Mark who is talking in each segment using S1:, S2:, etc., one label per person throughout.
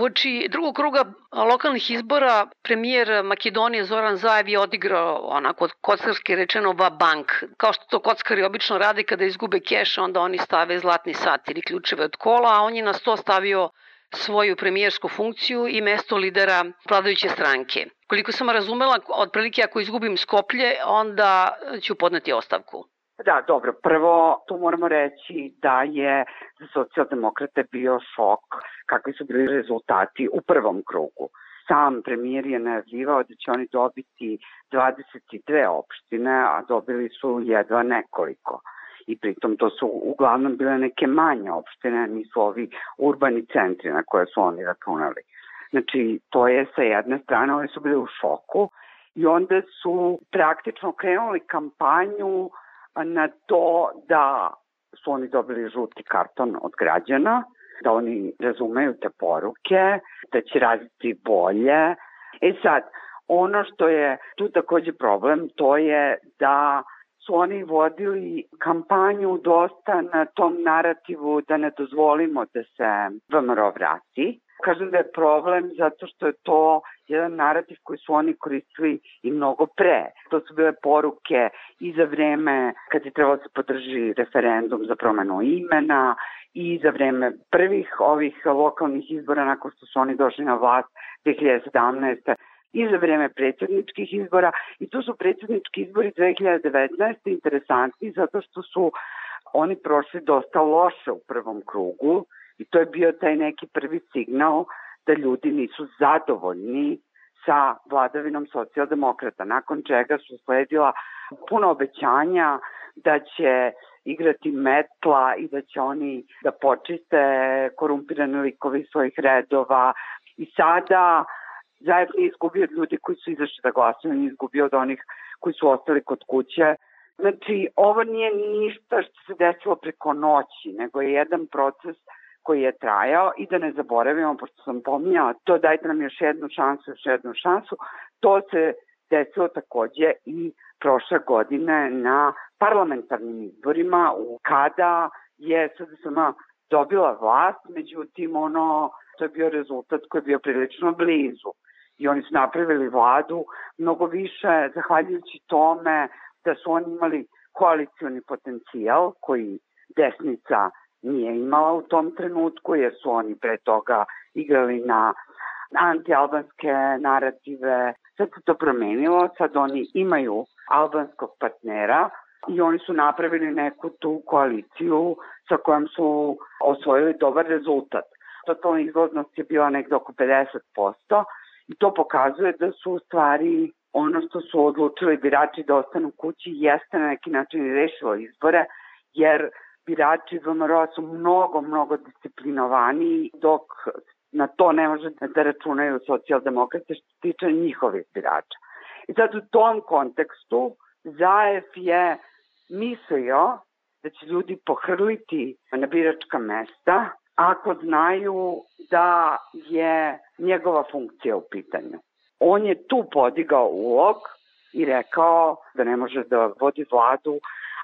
S1: Uoči drugog kruga lokalnih izbora premijer Makedonije Zoran Zajev je odigrao onako kockarski rečeno va bank. Kao što to kockari obično rade kada izgube keš, onda oni stave zlatni sat ili ključeve od kola, a on je na sto stavio svoju premijersku funkciju i mesto lidera vladajuće stranke. Koliko sam razumela, otprilike ako izgubim Skoplje, onda ću podneti ostavku.
S2: Da, dobro. Prvo, tu moramo reći da je za socijaldemokrate bio šok kakvi su bili rezultati u prvom krugu. Sam premijer je najavljivao da će oni dobiti 22 opštine, a dobili su jedva nekoliko. I pritom to su uglavnom bile neke manje opštine, nisu ovi urbani centri na koje su oni računali. Znači, to je sa jedne strane, oni su bili u šoku i onda su praktično krenuli kampanju na to da su oni dobili žuti karton od građana, da oni razumeju te poruke, da će raditi bolje. E sad, ono što je tu takođe problem, to je da su oni vodili kampanju dosta na tom narativu da ne dozvolimo da se VMRO vrati. Kažem da je problem zato što je to jedan narativ koji su oni koristili i mnogo pre. To su bile poruke i za vreme kad je trebalo da se podrži referendum za promenu imena i za vreme prvih ovih lokalnih izbora nakon što su oni došli na vlast 2017 i za vreme predsjedničkih izbora i tu su predsjednički izbori 2019. interesantni zato što su oni prošli dosta loše u prvom krugu i to je bio taj neki prvi signal da ljudi nisu zadovoljni sa vladavinom socijaldemokrata, nakon čega su sledila puno obećanja da će igrati metla i da će oni da počiste korumpirane likovi svojih redova i sada zajedno je izgubio od ljudi koji su izašli da glasuju, on je izgubio od onih koji su ostali kod kuće. Znači, ovo nije ništa što se desilo preko noći, nego je jedan proces koji je trajao i da ne zaboravimo, pošto sam pominjala, to dajte nam još jednu šansu, još jednu šansu, to se desilo takođe i prošle godine na parlamentarnim izborima u kada je SDSM dobila vlast, međutim ono to je bio rezultat koji je bio prilično blizu. I oni su napravili vladu mnogo više zahvaljujući tome da su oni imali koalicioni potencijal koji desnica nije imala u tom trenutku jer su oni pre toga igrali na antialbanske narative. Sad se to promenilo, sad oni imaju albanskog partnera i oni su napravili neku tu koaliciju sa kojom su osvojili dobar rezultat. Totalna izlaznost je bila nekde oko 50%, I to pokazuje da su u stvari ono što su odlučili birači da ostanu kući jeste na neki način rešilo izbore, jer birači VMRO su mnogo, mnogo disciplinovani, dok na to ne može da računaju socijaldemokrate što se tiče njihovih birača. I sad u tom kontekstu Zajev je mislio da će ljudi pohrliti na biračka mesta ako znaju da je njegova funkcija u pitanju. On je tu podigao ulog i rekao da ne može da vodi vladu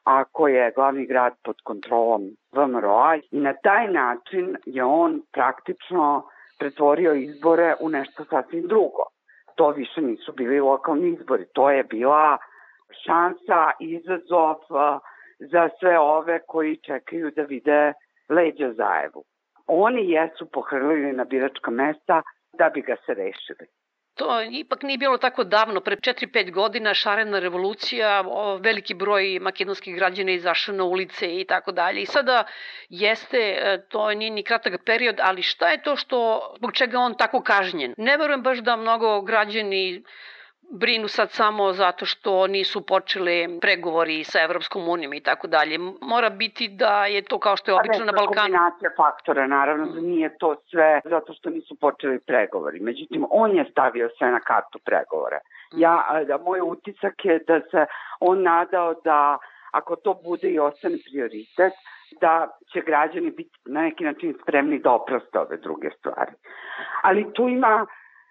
S2: ako je glavni grad pod kontrolom VMRO-a i na taj način je on praktično pretvorio izbore u nešto sasvim drugo. To više nisu bili lokalni izbori, to je bila šansa, izazov za sve ove koji čekaju da vide leđa Zajevu oni jesu pohrlili na biračka mesta da bi ga se rešili.
S1: To ipak nije bilo tako davno, pre 4-5 godina šarena revolucija, veliki broj makedonskih građana izašao na ulice i tako dalje. I sada jeste, e, to nije ni kratak period, ali šta je to što, zbog čega on tako kažnjen? Ne verujem baš da mnogo građani brinu sad samo zato što nisu počeli pregovori sa Evropskom unijom i tako dalje. Mora biti da je to kao što je pa obično na Balkanu.
S2: Kombinacija faktora, naravno da nije to sve zato što nisu počeli pregovori. Međutim, on je stavio sve na kartu pregovora. Ja, da, moj utisak je da se on nadao da ako to bude i ostane prioritet, da će građani biti na neki način spremni da oproste ove druge stvari. Ali tu ima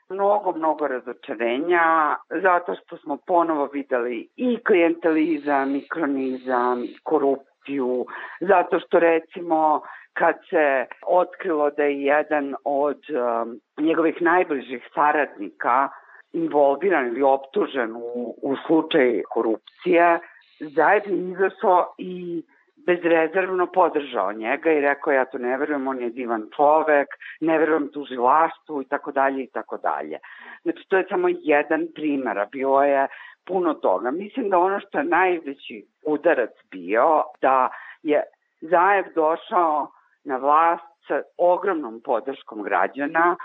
S2: mnogo, mnogo razočarenja, zato što smo ponovo videli i klientelizam, i kronizam, i korupciju, zato što recimo kad se otkrilo da je jedan od um, njegovih najbližih saradnika involviran ili optužen u, u slučaj korupcije, zajedno izašao i bezrezervno podržao njega i rekao ja to ne verujem, on je divan čovek, ne verujem tužilaštvu i tako dalje i tako dalje. Znači to je samo jedan primer, a bilo je puno toga. Mislim da ono što je najveći udarac bio da je Zajev došao na vlast sa ogromnom podrškom građana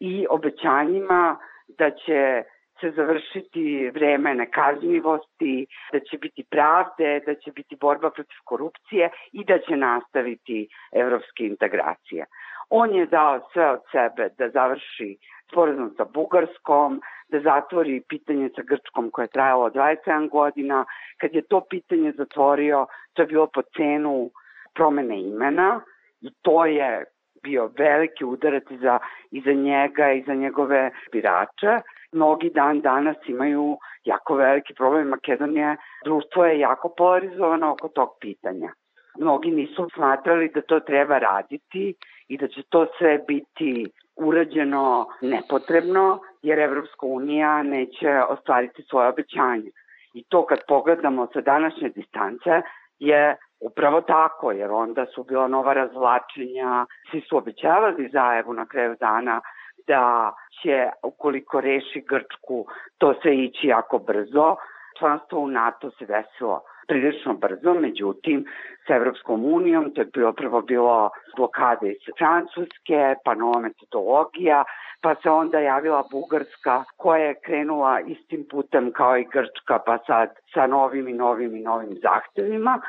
S2: i obećanjima da će se završiti vreme nekažnjivosti, da će biti pravde, da će biti borba protiv korupcije i da će nastaviti evropske integracije. On je dao sve od sebe da završi sporazum sa Bugarskom, da zatvori pitanje sa Grčkom koje je trajalo 27 godina. Kad je to pitanje zatvorio, to je bilo po cenu promene imena i to je bio veliki udarac i za, i za njega i za njegove birače. Mnogi dan danas imaju jako veliki problem. Makedonije društvo je jako polarizovano oko tog pitanja. Mnogi nisu smatrali da to treba raditi i da će to sve biti urađeno nepotrebno, jer Evropska unija neće ostvariti svoje obećanje. I to kad pogledamo sa današnje distance je upravo tako, jer onda su bila nova razvlačenja, svi su obećavali zajevu na kraju dana da će, ukoliko reši Grčku, to sve ići jako brzo. Članstvo u NATO se desilo prilično brzo, međutim, sa Evropskom unijom, to je bilo prvo bilo blokade iz Francuske, pa nova metodologija, pa se onda javila Bugarska koja je krenula istim putem kao i Grčka, pa sad sa novim i novim i novim zahtevima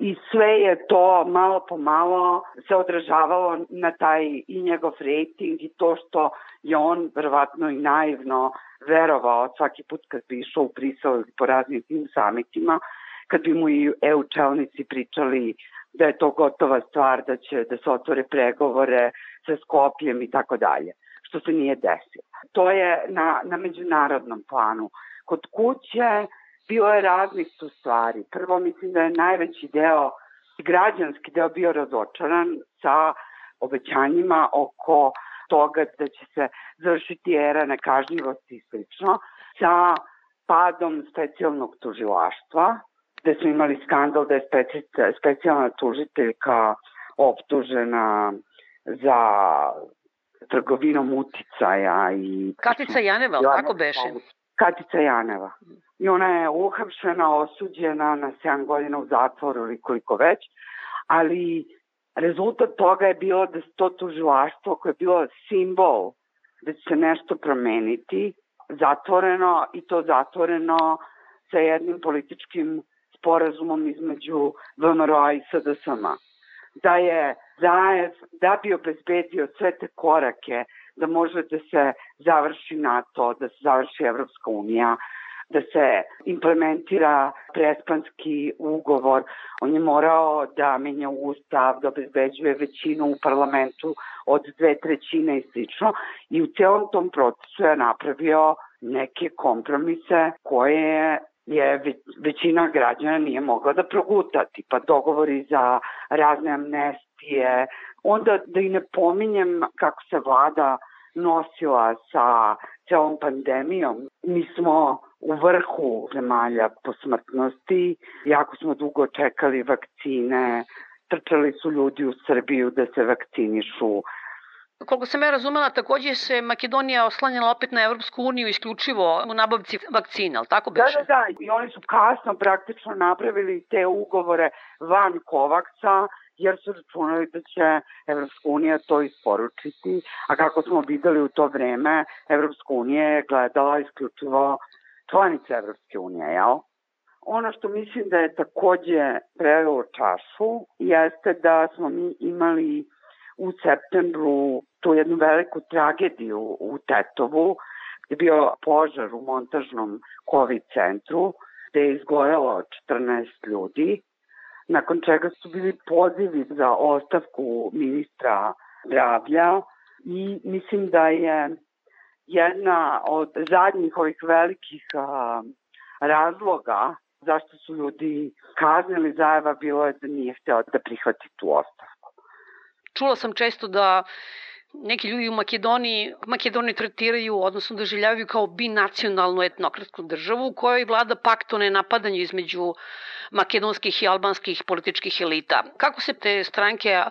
S2: i sve je to malo po malo se odražavalo na taj i njegov rating i to što je on verovatno i naivno verovao svaki put kad bi išao u Brisel po raznim tim samitima, kad bi mu i EU čelnici pričali da je to gotova stvar, da će da se otvore pregovore sa Skopijem i tako dalje, što se nije desilo. To je na, na međunarodnom planu. Kod kuće bilo je raznih tu stvari. Prvo mislim da je najveći deo, građanski deo bio razočaran sa obećanjima oko toga da će se završiti era nekažnjivosti i slično, sa padom specijalnog tužilaštva, gde smo imali skandal da je specijalna tužiteljka optužena za trgovinom uticaja i...
S1: Katica Janeval, kako beše?
S2: Katica Janeva. I ona je uhapšena, osuđena na 7 godina u zatvoru ili koliko već, ali rezultat toga je bilo da to tužilaštvo koje je bilo simbol da će se nešto promeniti, zatvoreno i to zatvoreno sa jednim političkim sporazumom između VMRO i SDSM. Da je Zajev, da bi obezbedio sve te korake da može da se završi NATO, da se završi Evropska unija, da se implementira prespanski ugovor. On je morao da menja ustav, da obezbeđuje većinu u parlamentu od dve trećine i slično. I u celom tom procesu je napravio neke kompromise koje je većina građana nije mogla da proguta, tipa dogovori za razne amnestije, onda da i ne pominjem kako se vlada nosila sa celom pandemijom. Mi smo u vrhu zemalja po smrtnosti, jako smo dugo čekali vakcine, trčali su ljudi u Srbiju da se vakcinišu.
S1: Koliko sam ja razumela, takođe se Makedonija oslanjala opet na Evropsku uniju isključivo u nabavci vakcina, ali tako beše?
S2: Da, da, da. I oni su kasno praktično napravili te ugovore van Kovaksa jer su računali da će Evropska unija to isporučiti, a kako smo videli u to vreme, Evropska unija je gledala isključivo članice Evropske unije, jel? Ono što mislim da je takođe prelilo čašu jeste da smo mi imali u septembru tu jednu veliku tragediju u Tetovu, gde je bio požar u montažnom COVID centru, gde je izgorelo 14 ljudi nakon čega su bili pozivi za ostavku ministra zdravlja i mislim da je jedna od zadnjih ovih velikih a, razloga zašto su ljudi kaznili Zajeva bilo je da nije hteo da prihvati tu ostavku.
S1: Čula sam često da neki ljudi u Makedoniji Makedoniju tretiraju, odnosno doživljavaju kao binacionalnu etnokratsku državu u kojoj vlada pakt o nenapadanju između makedonskih i albanskih političkih elita. Kako se te stranke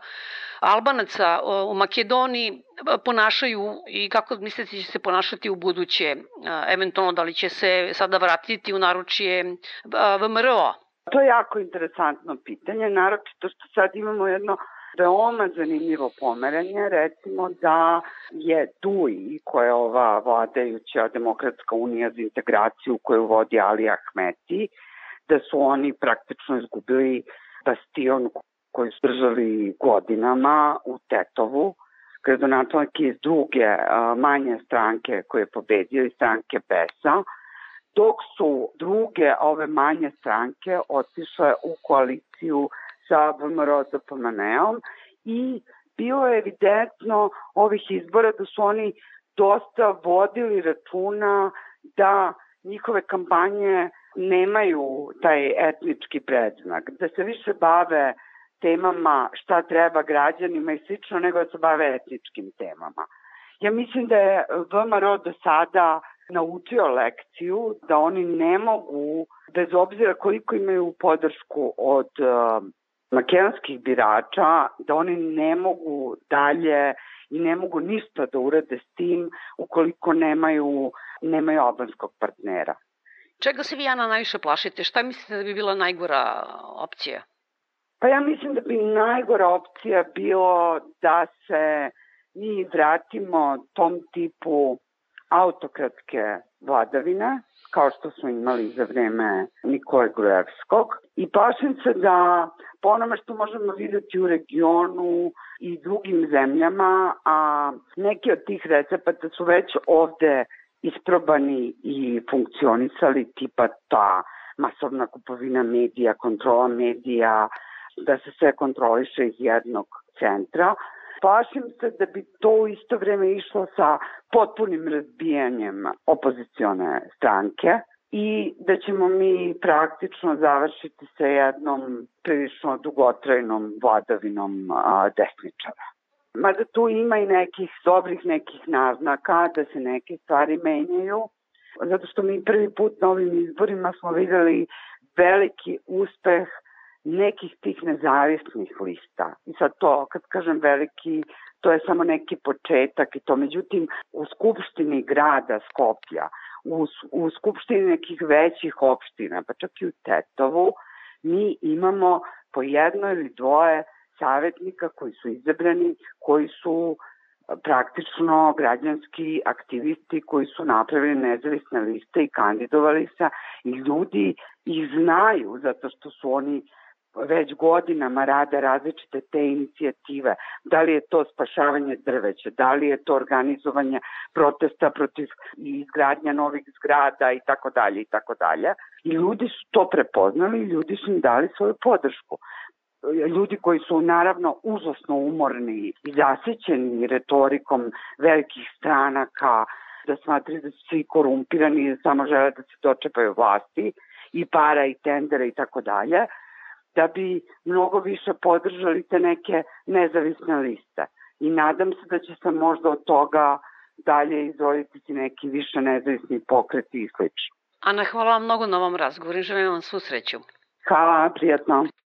S1: Albanaca u Makedoniji ponašaju i kako mislite da će se ponašati u buduće, eventualno da li će se sada vratiti u naručje VMRO?
S2: To je jako interesantno pitanje, naročito što sad imamo jedno veoma zanimljivo pomeranje, recimo da je DUI, koja je ova vladajuća demokratska unija za integraciju koju vodi Ali Ahmeti, da su oni praktično izgubili bastion koji su držali godinama u Tetovu, gradonačelnik iz druge manje stranke koje je pobedio i stranke Besa, dok su druge ove manje stranke otišle u koaliciju sa VMRO DPMN-om i bilo je evidentno ovih izbora da su oni dosta vodili računa da njihove kampanje nemaju taj etnički predznak, da se više bave temama šta treba građanima i slično, nego da se bave etničkim temama. Ja mislim da je VMRO do sada naučio lekciju da oni ne mogu, bez obzira koliko imaju podršku od uh, makedonskih birača, da oni ne mogu dalje i ne mogu ništa da urade s tim ukoliko nemaju, nemaju albanskog partnera.
S1: Čega se vi, Jana, najviše plašite? Šta mislite da bi bila najgora opcija?
S2: Pa ja mislim da bi najgora opcija bilo da se mi vratimo tom tipu autokratske vladavine, kao što smo imali za vreme Nikole Grujevskog. I plašim se da po onome što možemo videti u regionu i drugim zemljama, a neki od tih recepata su već ovde isprobani i funkcionisali, tipa ta masovna kupovina medija, kontrola medija, da se sve kontroliše iz jednog centra. Plašim se da bi to u isto vreme išlo sa potpunim razbijanjem opozicione stranke i da ćemo mi praktično završiti sa jednom prilično dugotrajnom vladavinom desničara. Mada tu ima i nekih dobrih nekih naznaka da se neke stvari menjaju, zato što mi prvi put na ovim izborima smo videli veliki uspeh nekih tih nezavisnih lista. I sad to, kad kažem veliki, to je samo neki početak i to. Međutim, u Skupštini grada Skoplja, u, u Skupštini nekih većih opština, pa čak i u Tetovu, mi imamo po jedno ili dvoje savjetnika koji su izabrani, koji su praktično građanski aktivisti koji su napravili nezavisne liste i kandidovali se i ljudi ih znaju zato što su oni već godinama rade različite te inicijative. Da li je to spašavanje drveća, da li je to organizovanje protesta protiv izgradnja novih zgrada i tako dalje i tako dalje. I ljudi su to prepoznali i ljudi su im dali svoju podršku ljudi koji su naravno užasno umorni i zasećeni retorikom velikih stranaka, da smatraju da su svi korumpirani i samo žele da se dočepaju vlasti i para i tendera i tako dalje da bi mnogo više podržali te neke nezavisne liste. I nadam se da će se možda od toga dalje izroditi neki više nezavisni pokreti i slično.
S1: Ana, hvala vam mnogo na ovom razgovoru i želim vam svu sreću.
S2: Hvala, prijatno.